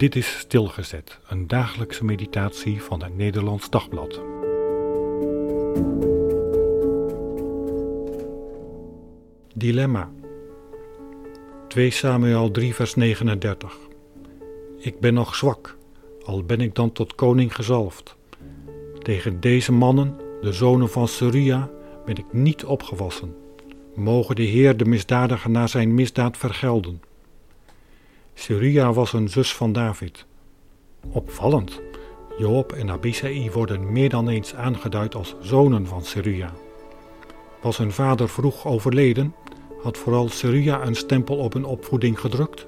Dit is Stilgezet, een dagelijkse meditatie van het Nederlands Dagblad. Dilemma 2 Samuel 3 vers 39 Ik ben nog zwak, al ben ik dan tot koning gezalfd. Tegen deze mannen, de zonen van Seruia, ben ik niet opgewassen. Mogen de Heer de misdadiger naar zijn misdaad vergelden. Seruia was een zus van David. Opvallend. Job en Abisai worden meer dan eens aangeduid als zonen van Seruia. Was hun vader vroeg overleden, had vooral Seruia een stempel op hun opvoeding gedrukt.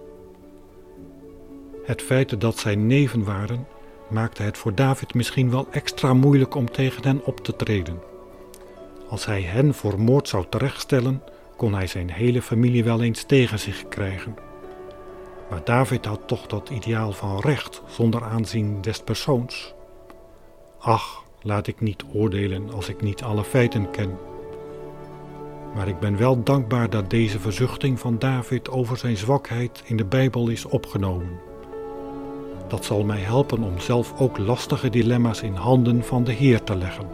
Het feit dat zij neven waren, maakte het voor David misschien wel extra moeilijk om tegen hen op te treden. Als hij hen voor moord zou terechtstellen, kon hij zijn hele familie wel eens tegen zich krijgen. Maar David had toch dat ideaal van recht zonder aanzien des persoons. Ach, laat ik niet oordelen als ik niet alle feiten ken. Maar ik ben wel dankbaar dat deze verzuchting van David over zijn zwakheid in de Bijbel is opgenomen. Dat zal mij helpen om zelf ook lastige dilemma's in handen van de Heer te leggen.